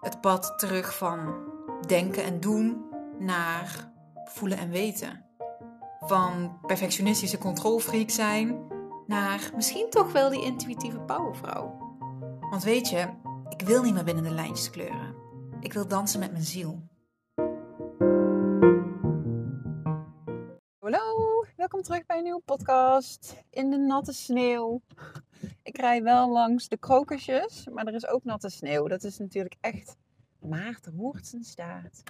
Het pad terug van denken en doen naar voelen en weten. Van perfectionistische controlfreak zijn naar misschien toch wel die intuïtieve powervrouw. Want weet je, ik wil niet meer binnen de lijntjes kleuren. Ik wil dansen met mijn ziel. Terug bij een nieuwe podcast in de natte sneeuw. Ik rij wel langs de krokusjes, maar er is ook natte sneeuw. Dat is natuurlijk echt Maarten Hoertsenstaat.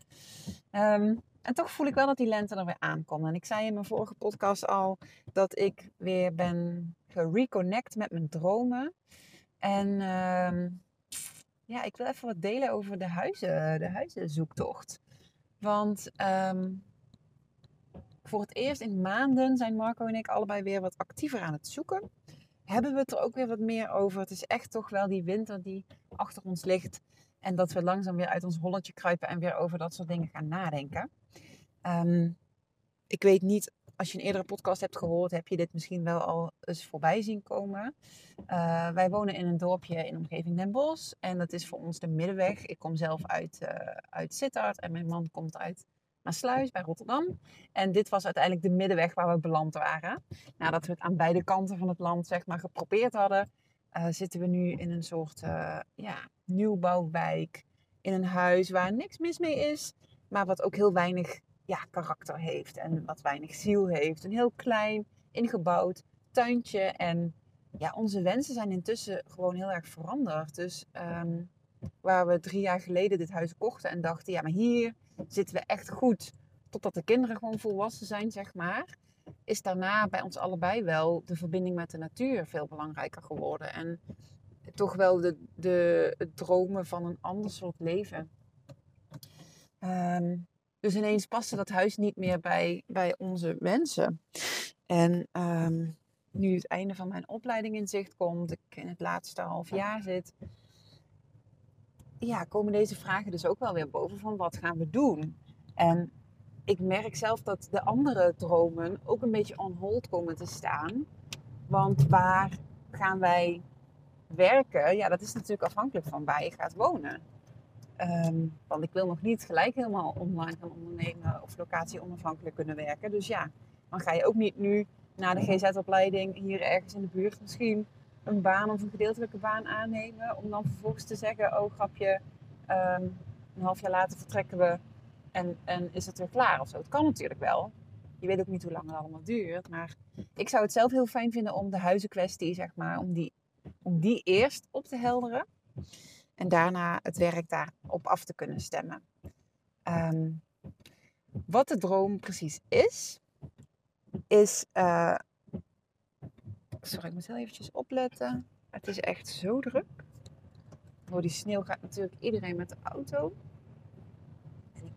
Um, en toch voel ik wel dat die lente er weer aankomt. En ik zei in mijn vorige podcast al dat ik weer ben gereconnect met mijn dromen. En um, ja, ik wil even wat delen over de, huizen, de huizenzoektocht. Want um, voor het eerst in maanden zijn Marco en ik allebei weer wat actiever aan het zoeken. Hebben we het er ook weer wat meer over. Het is echt toch wel die winter die achter ons ligt. En dat we langzaam weer uit ons holletje kruipen en weer over dat soort dingen gaan nadenken. Um, ik weet niet, als je een eerdere podcast hebt gehoord, heb je dit misschien wel al eens voorbij zien komen. Uh, wij wonen in een dorpje in omgeving Den Bosch. En dat is voor ons de middenweg. Ik kom zelf uit, uh, uit Sittard en mijn man komt uit Maasluis bij Rotterdam. En dit was uiteindelijk de middenweg waar we beland waren. Nadat we het aan beide kanten van het land zeg maar, geprobeerd hadden, uh, zitten we nu in een soort ja, nieuwbouwwijk. In een huis waar niks mis mee is, maar wat ook heel weinig ja, karakter heeft en wat weinig ziel heeft. Een heel klein, ingebouwd tuintje. En ja, onze wensen zijn intussen gewoon heel erg veranderd. Dus um, waar we drie jaar geleden dit huis kochten en dachten, ja, maar hier zitten we echt goed. Totdat de kinderen gewoon volwassen zijn, zeg maar. Is daarna bij ons allebei wel de verbinding met de natuur veel belangrijker geworden. En toch wel de, de, het dromen van een ander soort leven. Um, dus ineens paste dat huis niet meer bij, bij onze wensen. En um, nu het einde van mijn opleiding in zicht komt, ik in het laatste half jaar zit, ja, komen deze vragen dus ook wel weer boven van wat gaan we doen? En ik merk zelf dat de andere dromen ook een beetje on hold komen te staan. Want waar gaan wij werken? Ja, dat is natuurlijk afhankelijk van waar je gaat wonen. Um, want ik wil nog niet gelijk helemaal online gaan ondernemen of locatie onafhankelijk kunnen werken. Dus ja, dan ga je ook niet nu na de GZ-opleiding hier ergens in de buurt misschien een baan of een gedeeltelijke baan aannemen. Om dan vervolgens te zeggen, oh grapje, um, een half jaar later vertrekken we en, en is het weer klaar of zo. Het kan natuurlijk wel. Je weet ook niet hoe lang het allemaal duurt. Maar ik zou het zelf heel fijn vinden om de huizenkwestie, zeg maar, om die, om die eerst op te helderen. En daarna het werk daarop af te kunnen stemmen. Um, wat de droom precies is, is. Uh, sorry, ik moet heel eventjes opletten. Het is echt zo druk. Door die sneeuw gaat natuurlijk iedereen met de auto. En ik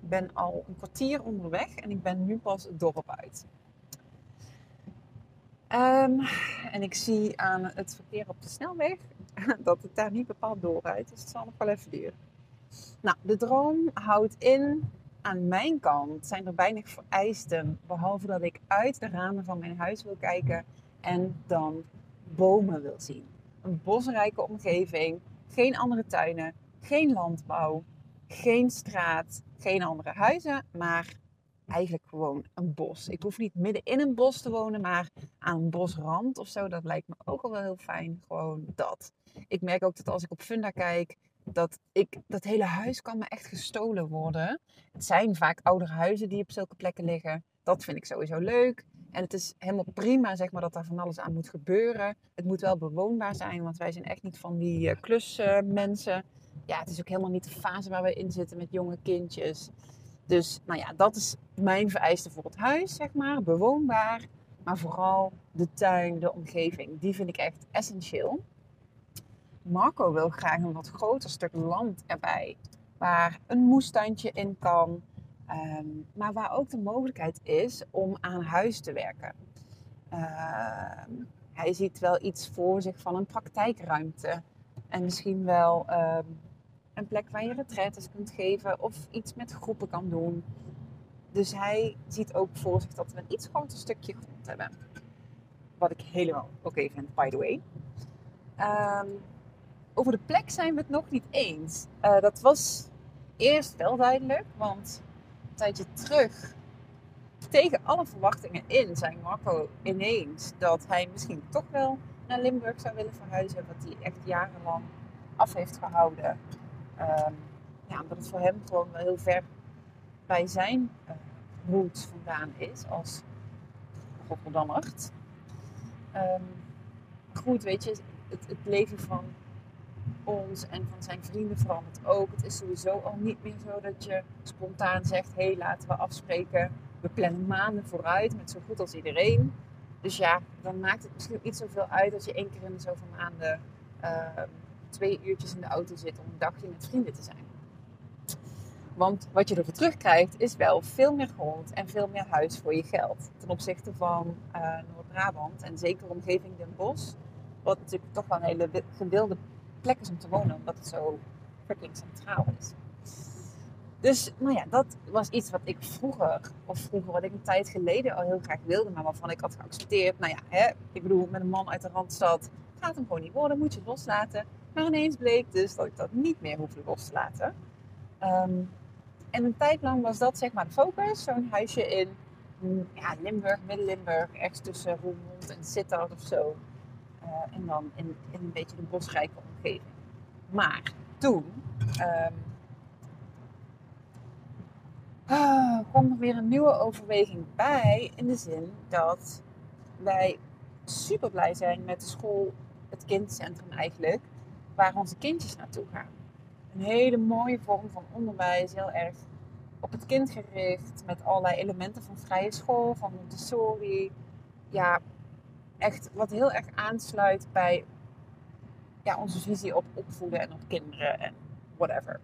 ben al een kwartier onderweg en ik ben nu pas het dorp uit. Um, en ik zie aan het verkeer op de snelweg dat het daar niet bepaald doorrijdt. Dus het zal nog wel even duren. Nou, de droom houdt in, aan mijn kant zijn er weinig vereisten. Behalve dat ik uit de ramen van mijn huis wil kijken en dan bomen wil zien. Een bosrijke omgeving, geen andere tuinen, geen landbouw, geen straat, geen andere huizen, maar eigenlijk gewoon een bos. Ik hoef niet midden in een bos te wonen, maar aan een bosrand of zo. Dat lijkt me ook al wel heel fijn. Gewoon dat. Ik merk ook dat als ik op Funda kijk, dat ik dat hele huis kan me echt gestolen worden. Het zijn vaak oudere huizen die op zulke plekken liggen. Dat vind ik sowieso leuk. En het is helemaal prima, zeg maar, dat daar van alles aan moet gebeuren. Het moet wel bewoonbaar zijn, want wij zijn echt niet van die uh, klusmensen. ja, het is ook helemaal niet de fase waar we in zitten met jonge kindjes. Dus nou ja, dat is mijn vereiste voor het huis, zeg maar. Bewoonbaar, maar vooral de tuin, de omgeving. Die vind ik echt essentieel. Marco wil graag een wat groter stuk land erbij. Waar een moestuintje in kan. Ehm, maar waar ook de mogelijkheid is om aan huis te werken. Ehm, hij ziet wel iets voor zich van een praktijkruimte. En misschien wel ehm, een plek waar je retraites kunt geven of iets met groepen kan doen. Dus hij ziet ook voor zich dat we een iets groter stukje grond hebben. Wat ik helemaal oké vind, by the way. Over de plek zijn we het nog niet eens. Uh, dat was eerst wel duidelijk, want een tijdje terug, tegen alle verwachtingen in, zei Marco ineens dat hij misschien toch wel naar Limburg zou willen verhuizen. Wat hij echt jarenlang af heeft gehouden. Um, ja, omdat het voor hem gewoon wel heel ver bij zijn uh, vandaan is als Rotterdammert. Um, goed, weet je, het, het, leven van ons en van zijn vrienden verandert ook. Het is sowieso al niet meer zo dat je spontaan zegt: hé, hey, laten we afspreken. We plannen maanden vooruit met zo goed als iedereen. Dus ja, dan maakt het misschien niet zoveel uit als je één keer in de zoveel maanden uh, twee uurtjes in de auto zit om een dagje met vrienden te zijn. Want wat je ervoor terugkrijgt is wel veel meer grond en veel meer huis voor je geld. Ten opzichte van uh, Noord-Brabant en zeker omgeving Den Bosch. Wat natuurlijk toch wel een hele gewilde plek is om te wonen, omdat het zo fucking centraal is. Dus, nou ja, dat was iets wat ik vroeger, of vroeger wat ik een tijd geleden al heel graag wilde, maar waarvan ik had geaccepteerd. Nou ja, hè, ik bedoel, met een man uit de Randstad gaat hem gewoon niet worden, moet je loslaten. Maar ineens bleek dus dat ik dat niet meer hoefde los te laten. Ehm, en een tijd lang was dat zeg maar de focus. Zo'n huisje in mm, ja, Limburg, Midden-Limburg, ergens tussen Roermond en Sittard of zo. Uh, en dan in, in, een beetje de bosrijke Maar toen um, kwam er weer een nieuwe overweging bij. In de zin dat wij super blij zijn met de school, het kindcentrum eigenlijk waar onze kindjes naartoe gaan. Een hele mooie vorm van onderwijs, heel erg op het kind gericht, met allerlei elementen van vrije school, van Montessori. Ja, echt wat heel erg aansluit bij ja, onze visie op opvoeden en op kinderen en whatever.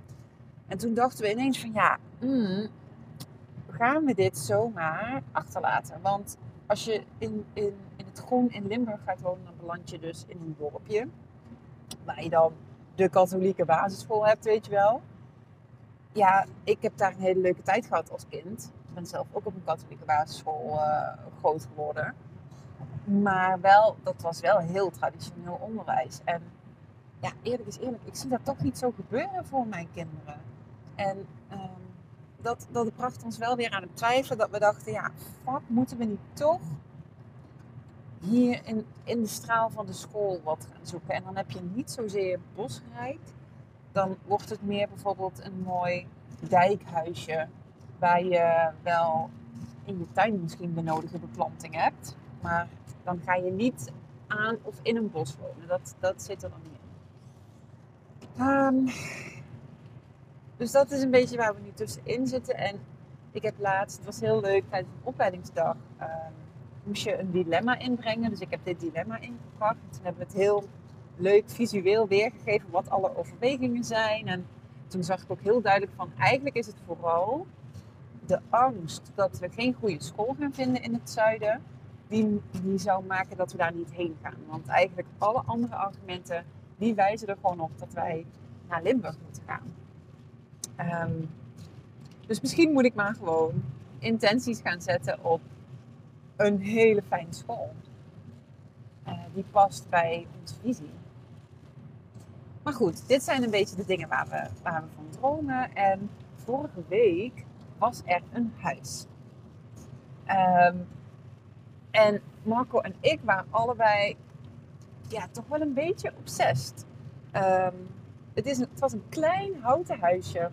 En toen dachten we ineens van ja, mm, gaan we dit zomaar achterlaten? Want als je in, in, in het groen in Limburg gaat wonen, dan beland je dus in een dorpje waar je dan de katholieke basisschool hebt, weet je wel. Ja, ik heb daar een hele leuke tijd gehad als kind. Ik ben zelf ook op een katholieke basisschool uh, groot geworden. Maar wel, dat was wel heel traditioneel onderwijs. En ja, eerlijk is eerlijk, ik zie dat toch niet zo gebeuren voor mijn kinderen. En um, dat, dat bracht ons wel weer aan het twijfelen dat we dachten, ja, fuck, moeten we niet toch hier in, in de straal van de school wat gaan zoeken. En dan heb je niet zozeer bosrijk. Dan wordt het meer bijvoorbeeld een mooi dijkhuisje. Waar je wel in je tuin misschien de nodige beplanting hebt. Maar dan ga je niet aan of in een bos wonen. Dat, dat zit er dan niet. Um, dus dat is een beetje waar we nu tussenin zitten. En ik heb laatst, het was heel leuk tijdens een opleidingsdag. Um, moest je een dilemma inbrengen. Dus ik heb dit dilemma ingebracht. Toen hebben we het heel leuk visueel weergegeven wat alle overwegingen zijn. En toen zag ik ook heel duidelijk van eigenlijk is het vooral de angst dat we geen goede school gaan vinden in het zuiden. Die, die zou maken dat we daar niet heen gaan. Want eigenlijk alle andere argumenten die wijzen er gewoon op dat wij naar Limburg moeten gaan. Um, dus misschien moet ik maar gewoon intenties gaan zetten op een hele fijne school. Uh, die past bij onze visie. Maar goed, dit zijn een beetje de dingen waar we, waar we van dromen. En vorige week was er een huis. Um, en Marco en ik waren allebei ja, toch wel een beetje obsessed. Um, het, is het was een klein houten huisje.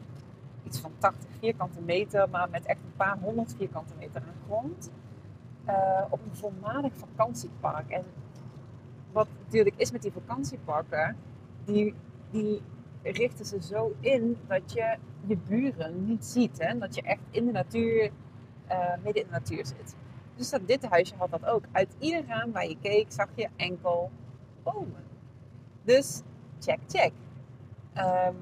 Iets van 80 vierkante meter, maar met echt een paar honderd vierkante meter aan grond. Uh, op een voormalig vakantiepark. En wat natuurlijk is met die vakantieparken, die, die richten ze zo in dat je je buren niet ziet. Hè? Dat je echt in de natuur, uh, midden in de natuur zit. Dus dat, dit huisje had dat ook. Uit ieder raam waar je keek zag je enkel Dus check, check. Ehm,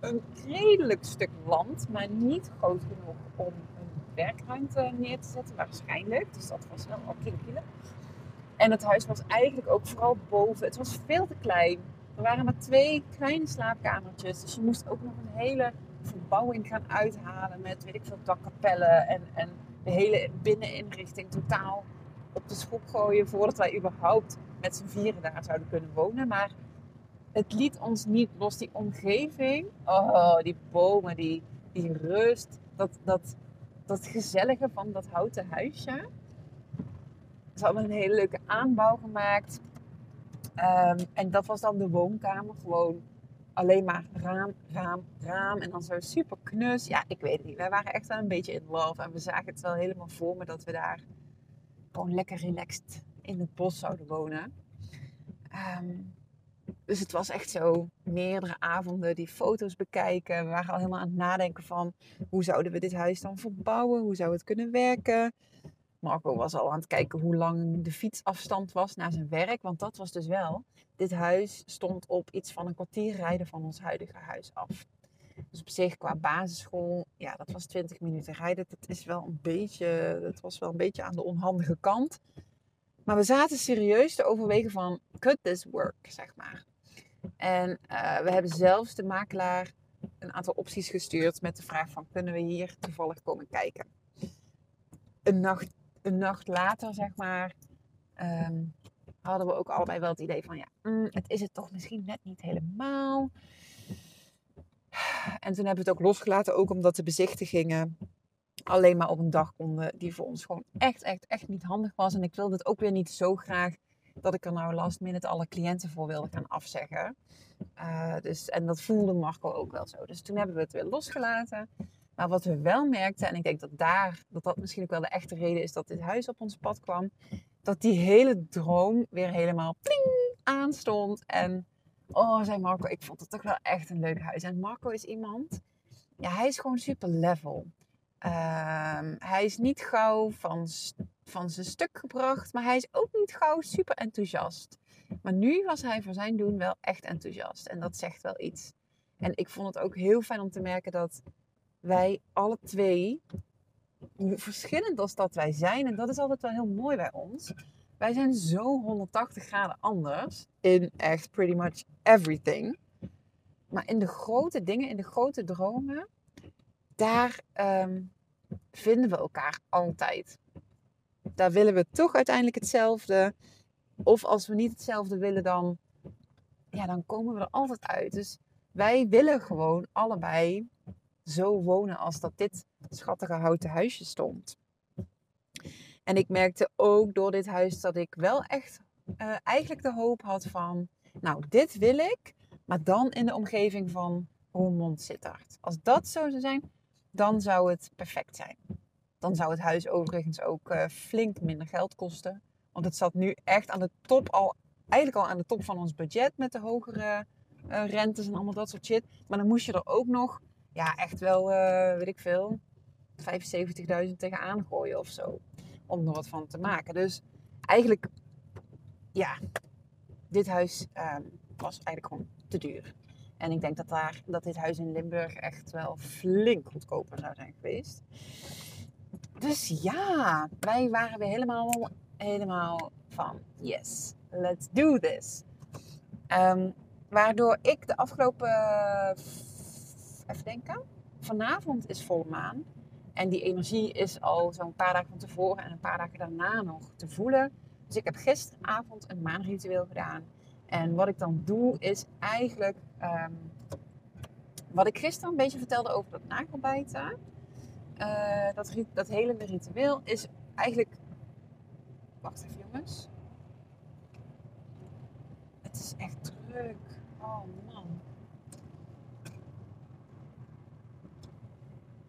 een redelijk stuk land, maar niet groot genoeg om een werkruimte neer te zetten, waarschijnlijk. Dus dat was wel al kiele En het huis was eigenlijk ook vooral boven. Het was veel te klein. Er waren maar twee kleine slaapkamertjes. Dus je moest ook nog een hele verbouwing gaan uithalen met, weet ik veel, dakkapellen en, en de hele binneninrichting totaal op de schop gooien voordat wij überhaupt met z'n vieren daar zouden kunnen wonen. Maar het liet ons niet los. Die omgeving, oh, die bomen, die, die rust, dat, dat, dat gezellige van dat houten huisje. Ze hadden een hele leuke aanbouw gemaakt. Ehm, en dat was dan de woonkamer. Gewoon alleen maar raam, raam, raam. En dan zo super knus. Ja, ik weet het niet. Wij waren echt wel een beetje in love. En we zagen het wel helemaal voor me dat we daar gewoon lekker relaxed in het bos zouden wonen. Ehm, dus het was echt zo meerdere avonden die foto's bekijken. We waren al helemaal aan het nadenken van hoe zouden we dit huis dan verbouwen? Hoe zou het kunnen werken? Marco was al aan het kijken hoe lang de fietsafstand was naar zijn werk. Want dat was dus wel. Dit huis stond op iets van een kwartier rijden van ons huidige huis af. Dus op zich qua basisschool, ja, dat was 20 minuten rijden. Dat is wel een beetje, dat was wel een beetje aan de onhandige kant. Maar we zaten serieus te overwegen van, could this work, zeg maar. En uh, we hebben zelfs de makelaar een aantal opties gestuurd met de vraag van, kunnen we hier toevallig komen kijken? Een nacht, een nacht later, zeg maar, um, hadden we ook allebei wel het idee van, ja, mm, het is het toch misschien net niet helemaal. En toen hebben we het ook losgelaten, ook omdat de bezichtigingen alleen maar op een dag konden, die voor ons gewoon echt, echt, echt niet handig was. En ik wilde het ook weer niet zo graag dat ik er nou last minute alle cliënten voor wilde gaan afzeggen. Uh, dus, en dat voelde Marco ook wel zo. Dus toen hebben we het weer losgelaten. Maar wat we wel merkten, en ik denk dat daar, dat dat misschien ook wel de echte reden is dat dit huis op ons pad kwam, dat die hele droom weer helemaal pling aanstond. En oh, zei Marco, ik vond het toch wel echt een leuk huis. En Marco is iemand, ja, hij is gewoon super level. Ehm, hij is niet gauw van, van zijn stuk gebracht, maar hij is ook niet gauw super enthousiast. Maar nu was hij voor zijn doen wel echt enthousiast. En dat zegt wel iets. En ik vond het ook heel fijn om te merken dat wij alle twee, hoe verschillend als dat wij zijn, en dat is altijd wel heel mooi bij ons. Wij zijn zo 180 graden anders in echt pretty much everything. Maar in de grote dingen, in de grote dromen, daar ehm, vinden we elkaar altijd. Daar willen we toch uiteindelijk hetzelfde. Of als we niet hetzelfde willen, dan, ja, dan komen we er altijd uit. Dus wij willen gewoon allebei zo wonen als dat dit schattige houten huisje stond. En ik merkte ook door dit huis dat ik wel echt uh, eigenlijk de hoop had van, nou, dit wil ik, maar dan in de omgeving van Roermond Sittard. Als dat zo zou zijn, dan zou het perfect zijn. Dan zou het huis overigens ook uh, flink minder geld kosten. Want het zat nu echt aan de top al, eigenlijk al aan de top van ons budget met de hogere uh, rentes en allemaal dat soort shit. Maar dan moest je er ook nog, ja, echt wel, uh, weet ik veel, 75.000 tegenaan gooien of zo. Om er wat van te maken. Dus eigenlijk, ja, dit huis uh, was eigenlijk gewoon te duur. En ik denk dat, daar, dat dit huis in Limburg echt wel flink goedkoper zou zijn geweest. Dus ja, wij waren weer helemaal, helemaal van yes, let's do this. Um, waardoor ik de afgelopen, even denken, vanavond is volle maan. En die energie is al zo'n paar dagen van tevoren en een paar dagen daarna nog te voelen. Dus ik heb gisteravond een maanritueel gedaan. En wat ik dan doe is eigenlijk um, wat ik gisteren een beetje vertelde over dat nagelbijten. Uh, dat, dat hele ritueel is eigenlijk. Wacht even jongens. Het is echt druk. Oh man.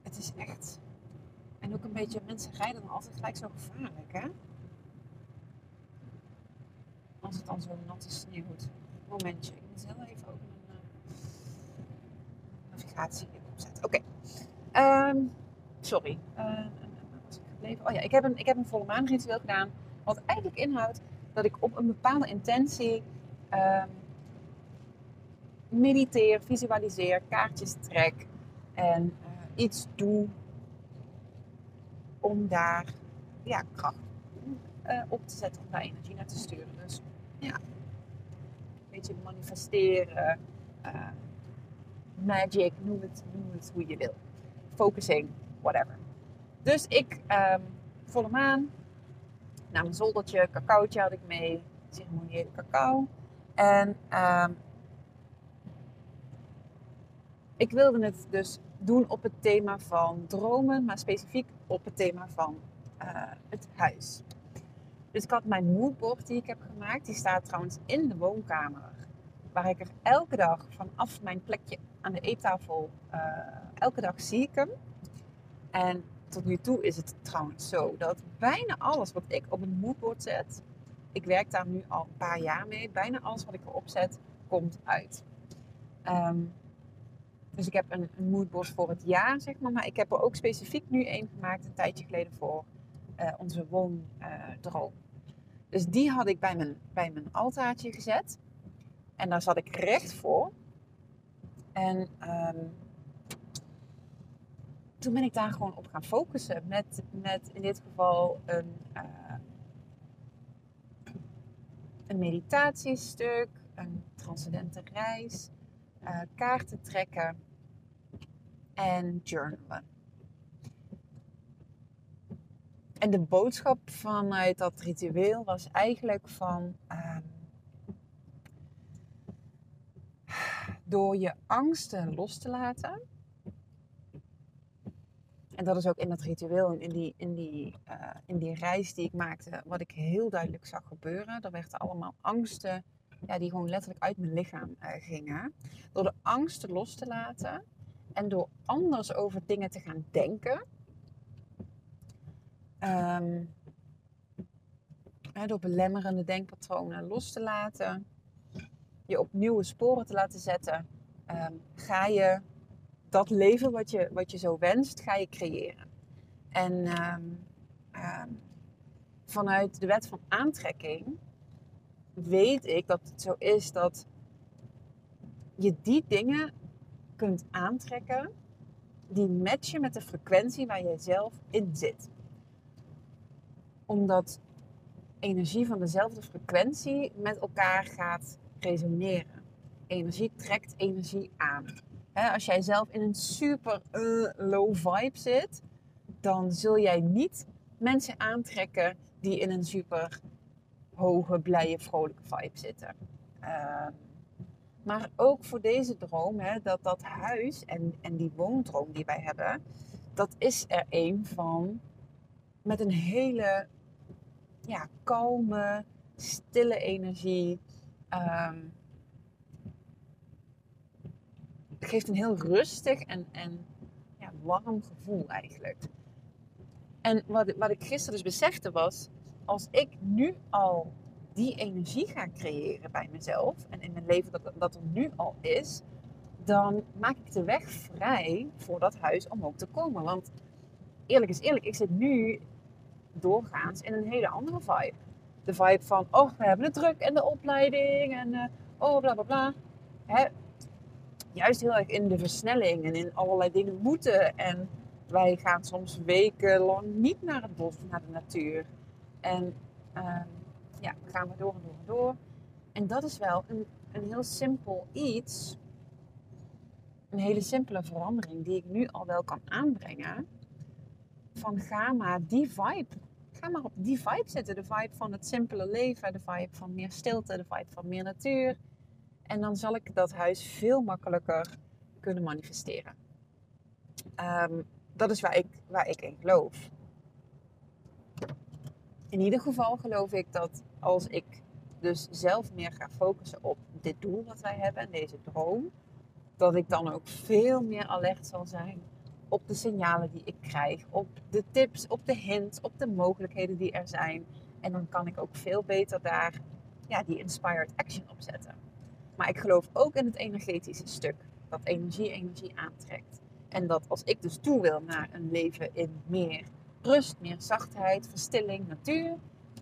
Het is echt. En ook een beetje, mensen rijden dan altijd gelijk zo gevaarlijk, hè? Als het dan zo nat is sneeuwt. Momentje, ik moet heel even ook mijn uh, navigatie opzetten. Oké. Um, sorry. Uh, was ik gebleven? Oh ja, ik heb, een, ik heb een volle maanritueel gedaan. Wat eigenlijk inhoudt dat ik op een bepaalde intentie um, mediteer, visualiseer, kaartjes trek en iets doe om daar ja, kracht op te zetten, om daar energie naar te sturen. Dus ja, een beetje manifesteren, uh, magic, noem het, noem het hoe je wil. Focusing, whatever. Dus ik, um, volle maan, naar mijn zoldertje, cacaootje had ik mee, ceremoniële cacao. En um, ik wilde het dus doen op het thema van dromen, maar specifiek op het thema van uh, het huis. Dus ik had mijn moodboard die ik heb gemaakt, die staat trouwens in de woonkamer. Waar ik er elke dag vanaf mijn plekje aan de eettafel, uh, elke dag zie ik hem. En tot nu toe is het trouwens zo dat bijna alles wat ik op een moodboard zet, ik werk daar nu al een paar jaar mee, bijna alles wat ik erop zet, komt uit. Um, dus ik heb een, een moodboard voor het jaar, zeg maar. Maar ik heb er ook specifiek nu een gemaakt, een tijdje geleden, voor uh, onze woondroom. Dus die had ik bij mijn, bij mijn altaartje gezet. En daar zat ik recht voor. En um, toen ben ik daar gewoon op gaan focussen. Met, met in dit geval een, uh, een meditatiestuk, een transcendente reis, uh, kaarten trekken en journalen. En de boodschap vanuit dat ritueel was eigenlijk van uh, door je angsten los te laten. En dat is ook in dat ritueel, in die, in, die, uh, in die reis die ik maakte, wat ik heel duidelijk zag gebeuren. Er werden allemaal angsten ja, die gewoon letterlijk uit mijn lichaam uh, gingen. Door de angsten los te laten en door anders over dingen te gaan denken. Um, door belemmerende denkpatronen los te laten. Je op nieuwe sporen te laten zetten. Um, ga je dat leven wat je, wat je zo wenst, ga je creëren. En um, vanuit de wet van aantrekking weet ik dat het zo is dat je die dingen kunt aantrekken die matchen met de frequentie waar jij zelf in zit. Omdat energie van dezelfde frequentie met elkaar gaat resoneren. Energie trekt energie aan. als jij zelf in een super uh, low vibe zit, dan zul jij niet mensen aantrekken die in een super hoge, blije, vrolijke vibe zitten. Uh, maar ook voor deze droom, dat dat huis en, en die woondroom die wij hebben, dat is er een van met een hele ja, kalme, stille energie. Um, het geeft een heel rustig en, en ja, warm gevoel eigenlijk. En wat, wat ik gisteren dus besefte was, als ik nu al die energie ga creëren bij mezelf en in mijn leven dat, dat er nu al is, dan maak ik de weg vrij voor dat huis om ook te komen. Want eerlijk is eerlijk, ik zit nu doorgaans in een hele andere vibe. De vibe van, oh, we hebben het druk en de opleiding en uh, oh, bla bla bla. Hè? Juist heel erg in de versnelling en in allerlei dingen moeten. En wij gaan soms wekenlang niet naar het bos, naar de natuur. En uh, ja, gaan we door en door en door. En dat is wel een, een heel simpel iets. Een hele simpele verandering die ik nu al wel kan aanbrengen. Van ga maar die vibe. Maar op die vibe zitten. De vibe van het simpele leven. De vibe van meer stilte. De vibe van meer natuur. En dan zal ik dat huis veel makkelijker kunnen manifesteren. Um, dat is waar ik, waar ik in geloof in ieder geval geloof ik dat als ik dus zelf meer ga focussen op dit doel wat wij hebben en deze droom, dat ik dan ook veel meer alert zal zijn op de signalen die ik krijg, op de tips, op de hints, op de mogelijkheden die er zijn. En dan kan ik ook veel beter daar ja, die inspired action op zetten. Maar ik geloof ook in het energetische stuk. Dat energie energie aantrekt. En dat als ik dus toe wil naar een leven in meer rust, meer zachtheid, verstilling, natuur.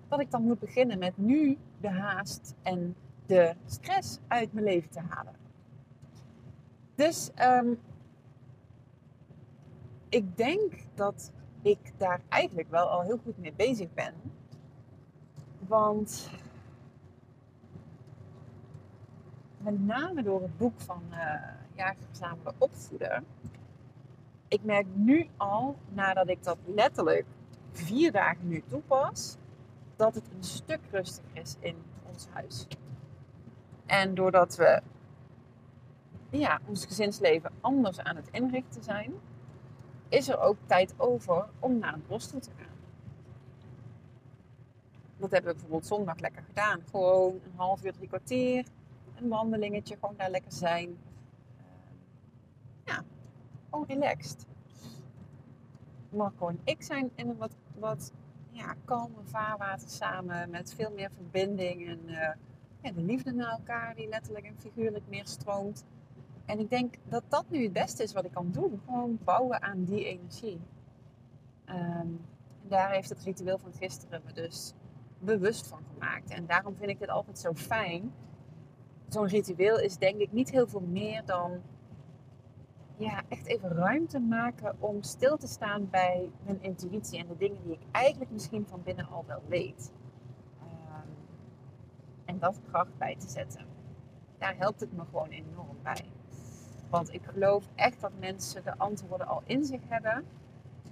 Dat ik dan moet beginnen met nu de haast en de stress uit mijn leven te halen. Dus ehm, ik denk dat ik daar eigenlijk wel al heel goed mee bezig ben. Want met name door het boek van uh, Jager Verzamelen Opvoeden. Ik merk nu al, nadat ik dat letterlijk vier dagen nu toepas, dat het een stuk rustiger is in ons huis. En doordat we ja, ons gezinsleven anders aan het inrichten zijn, is er ook tijd over om naar het bos toe te gaan. Dat hebben we bijvoorbeeld zondag lekker gedaan. Gewoon een half uur, drie kwartier. Een wandelingetje, gewoon daar lekker zijn. Ja, gewoon relaxed. Marco en ik zijn in een wat, wat ja, kalme vaarwater samen. Met veel meer verbinding en uh, ja, de liefde naar elkaar die letterlijk en figuurlijk meer stroomt. En ik denk dat dat nu het beste is wat ik kan doen. Gewoon bouwen aan die energie. En daar heeft het ritueel van gisteren me dus bewust van gemaakt. En daarom vind ik het altijd zo fijn. Zo'n ritueel is denk ik niet heel veel meer dan ja, echt even ruimte maken om stil te staan bij mijn intuïtie en de dingen die ik eigenlijk misschien van binnen al wel weet. Um, en dat kracht bij te zetten. Daar helpt het me gewoon enorm bij. Want ik geloof echt dat mensen de antwoorden al in zich hebben.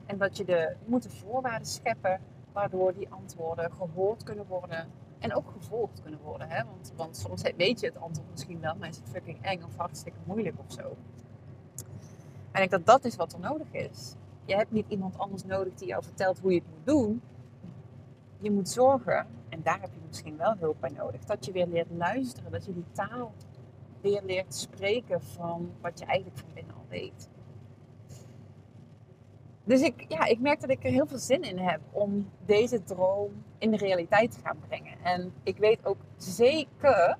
En dat je de moet de voorwaarden scheppen waardoor die antwoorden gehoord kunnen worden. En ook gevolgd kunnen worden. Hè? Want, want soms weet je het antwoord misschien wel, maar is het fucking eng of hartstikke moeilijk of zo. En ik denk dat dat is wat er nodig is. Je hebt niet iemand anders nodig die jou vertelt hoe je het moet doen. Je moet zorgen, en daar heb je misschien wel hulp bij nodig, dat je weer leert luisteren, dat je die taal weer leert spreken van wat je eigenlijk van binnen al weet. Dus ik, ja, ik merk dat ik er heel veel zin in heb om deze droom in de realiteit te gaan brengen. En ik weet ook zeker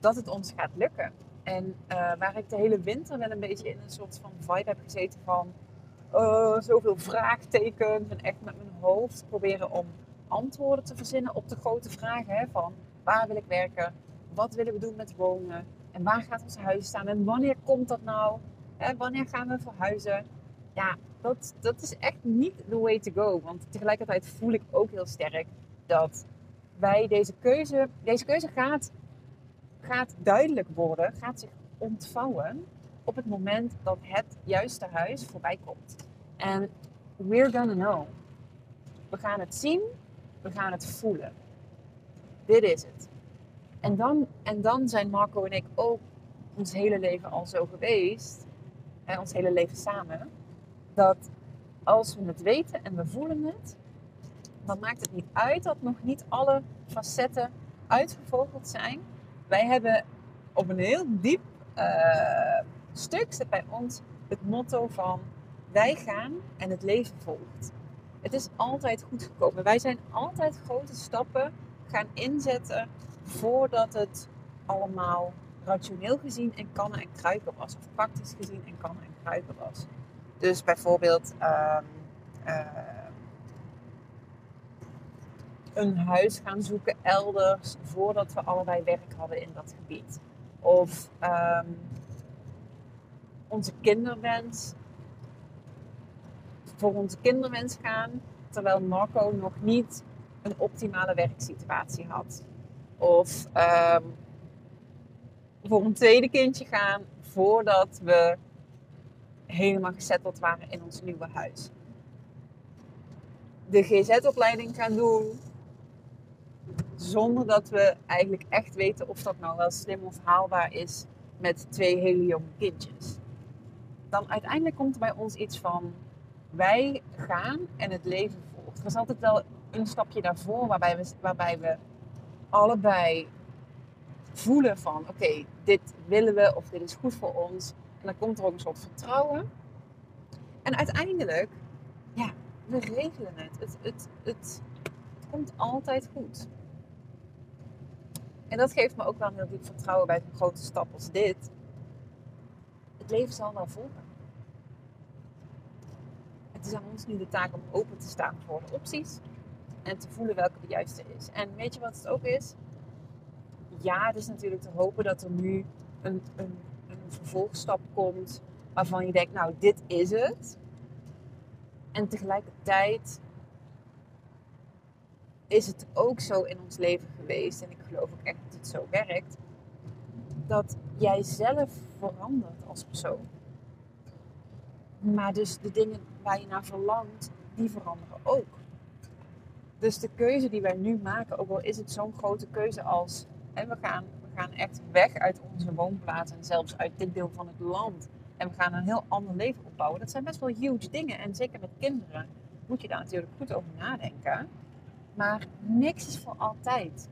dat het ons gaat lukken. En uh, waar ik de hele winter wel een beetje in een soort van vibe heb gezeten van uh, zoveel vraagtekens en echt met mijn hoofd proberen om antwoorden te verzinnen op de grote vragen hè, van waar wil ik werken, wat willen we doen met wonen? En waar gaat ons huis staan? En wanneer komt dat nou? Hè, wanneer gaan we verhuizen? Ja, dat, dat is echt niet the way to go. Want tegelijkertijd voel ik ook heel sterk dat wij deze keuze, deze keuze gaat, gaat duidelijk worden, gaat zich ontvouwen op het moment dat het juiste huis voorbij komt. En we're gonna know. We gaan het zien, we gaan het voelen. Dit is het. En dan, en dan zijn Marco en ik ook ons hele leven al zo geweest, hè, ons hele leven samen, dat als we het weten en we voelen het, dan maakt het niet uit dat nog niet alle facetten uitgevogeld zijn. Wij hebben op een heel diep uh, stuk zit bij ons het motto van wij gaan en het leven volgt. Het is altijd goed gekomen. Wij zijn altijd grote stappen gaan inzetten voordat het allemaal rationeel gezien en kannen en kruiken was. Of praktisch gezien en kannen en kruiken was. Dus bijvoorbeeld ehm, eh, een huis gaan zoeken elders voordat we allebei werk hadden in dat gebied. Of um, onze kinderwens voor onze kinderwens gaan, terwijl Marco nog niet een optimale werksituatie had. Of um, voor een tweede kindje gaan voordat we helemaal gezetteld waren in ons nieuwe huis. De GZ-opleiding gaan doen zonder dat we eigenlijk echt weten of dat nou wel slim of haalbaar is met twee hele jonge kindjes. Dan uiteindelijk komt er bij ons iets van wij gaan en het leven volgt. Er is altijd wel een stapje daarvoor waarbij we, waarbij we allebei voelen van oké, dit willen we of dit is goed voor ons. En dan komt er ook een soort vertrouwen. En uiteindelijk, ja, we regelen het. Het, het, het, komt altijd goed. En dat geeft me ook wel een heel diep vertrouwen bij een grote stap als dit. Het leven zal wel volgen. Het is aan ons nu de taak om open te staan voor de opties en te voelen welke de juiste is. En weet je wat het ook is? Ja, het is natuurlijk te hopen dat er nu een, een, een vervolgstap komt waarvan je denkt, nou, dit is het. En tegelijkertijd is het ook zo in ons leven geweest, en ik geloof ook echt dat het zo werkt, dat jij zelf verandert als persoon. Maar dus de dingen waar je naar verlangt, die veranderen ook. Dus de keuze die wij nu maken, ook al is het zo'n grote keuze als hè, we, gaan, we gaan echt weg uit onze woonplaats en zelfs uit dit deel van het land. En we gaan een heel ander leven opbouwen. Dat zijn best wel huge dingen. En zeker met kinderen moet je daar natuurlijk goed over nadenken. Maar niks is voor altijd.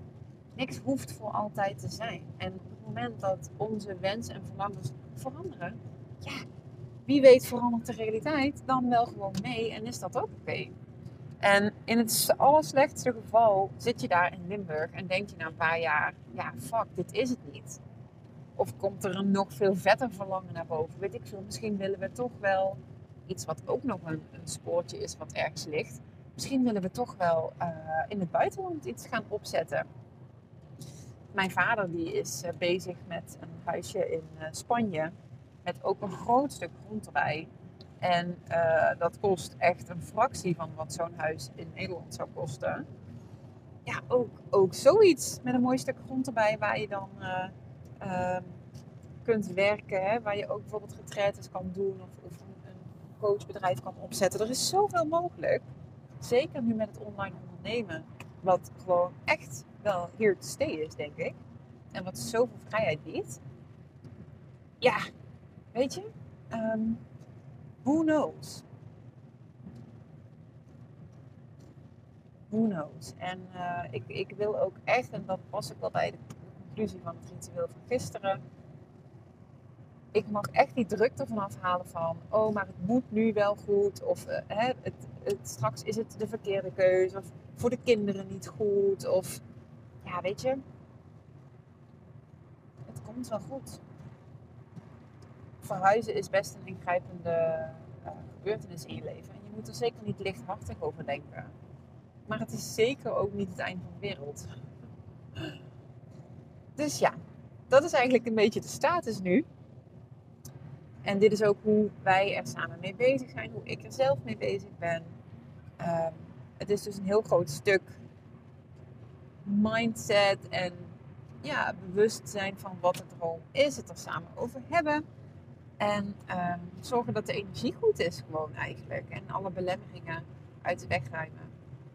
Niks hoeft voor altijd te zijn. En op het moment dat onze wensen en verlangens veranderen, ja, wie weet verandert de realiteit dan wel gewoon mee en is dat ook oké. En in het allerslechtste geval zit je daar in Limburg en denk je na een paar jaar, ja fuck, dit is het niet. Of komt er een nog veel vetter verlangen naar boven? Weet ik veel, misschien willen we toch wel iets wat ook nog een, een spoortje is wat ergens ligt. Misschien willen we toch wel uh, in het buitenland iets gaan opzetten. Mijn vader die is uh, bezig met een huisje in uh, Spanje. Met ook een groot stuk grond erbij. En dat kost echt een fractie van wat zo'n huis in Nederland zou kosten. Ja, ook, ook zoiets met een mooi stuk grond erbij waar je dan uh, kunt werken. Hè, waar je ook bijvoorbeeld retretes kan doen of, of een, coachbedrijf kan opzetten. Er is zoveel mogelijk. Zeker nu met het online ondernemen. Wat gewoon echt wel here to stay is, denk ik. En wat zoveel vrijheid biedt. Ja, weet je? Um, who knows? Who knows? En uh, ik, ik wil ook echt, en dat was ik wel bij de conclusie van het ritueel van gisteren. Ik mag echt die druk ervan afhalen van, oh, maar het moet nu wel goed. Of uh, hè, het, het, straks is het de verkeerde keuze. Of voor de kinderen niet goed. Of ja, weet je, het komt wel goed. Verhuizen is best een ingrijpende uh, gebeurtenis in je leven. En je moet er zeker niet lichthartig over denken. Maar het is zeker ook niet het einde van de wereld. Dus ja, dat is eigenlijk een beetje de status nu. En dit is ook hoe wij er samen mee bezig zijn, hoe ik er zelf mee bezig ben. Um, het is dus een heel groot stuk mindset en ja, bewustzijn van wat de droom is, het er samen over hebben. En um, zorgen dat de energie goed is, gewoon eigenlijk. En alle belemmeringen uit de weg ruimen.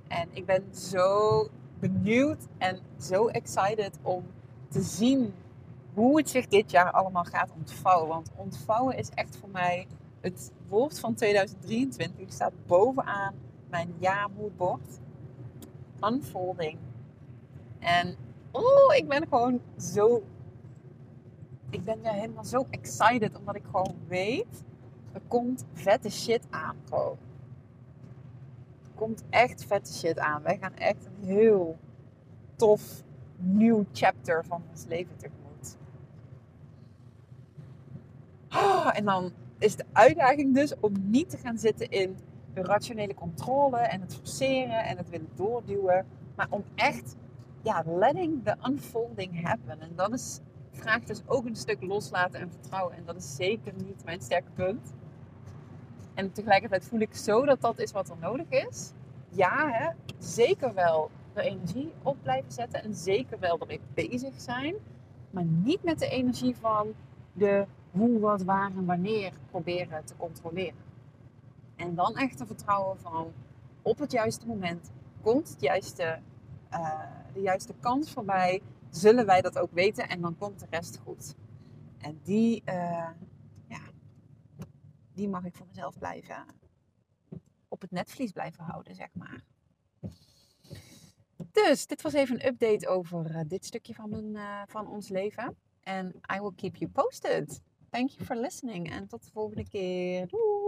En ik ben zo benieuwd en zo excited om te zien hoe het zich dit jaar allemaal gaat ontvouwen. Want ontvouwen is echt voor mij het woord van 2023. staat bovenaan mijn jaarmoedbord. Unfolding. En oh, ik ben gewoon zo. Ik ben ja helemaal zo excited omdat ik gewoon weet. Er komt vette shit aan gewoon. Er komt echt vette shit aan. Wij gaan echt een heel tof nieuw chapter van ons leven tegemoet. Oh, en dan is de uitdaging dus om niet te gaan zitten in de rationele controle en het forceren en het willen doorduwen, maar om echt, ja, letting the unfolding happen. En dat is, vraagt dus ook een stuk loslaten en vertrouwen. En dat is zeker niet mijn sterke punt. En tegelijkertijd voel ik zo dat dat is wat er nodig is. Ja, hè, zeker wel de energie op blijven zetten en zeker wel ermee bezig zijn, maar niet met de energie van de hoe, wat, waar en wanneer proberen te controleren. En dan echt te vertrouwen van op het juiste moment komt het juiste, uh, de juiste kans voorbij, zullen wij dat ook weten en dan komt de rest goed. En die, uh, ja, die mag ik voor mezelf blijven op het netvlies blijven houden, zeg maar. Dus dit was even een update over uh, dit stukje van, mijn, uh, van ons leven. En I will keep you posted. Thank you for listening en tot de volgende keer. Doei!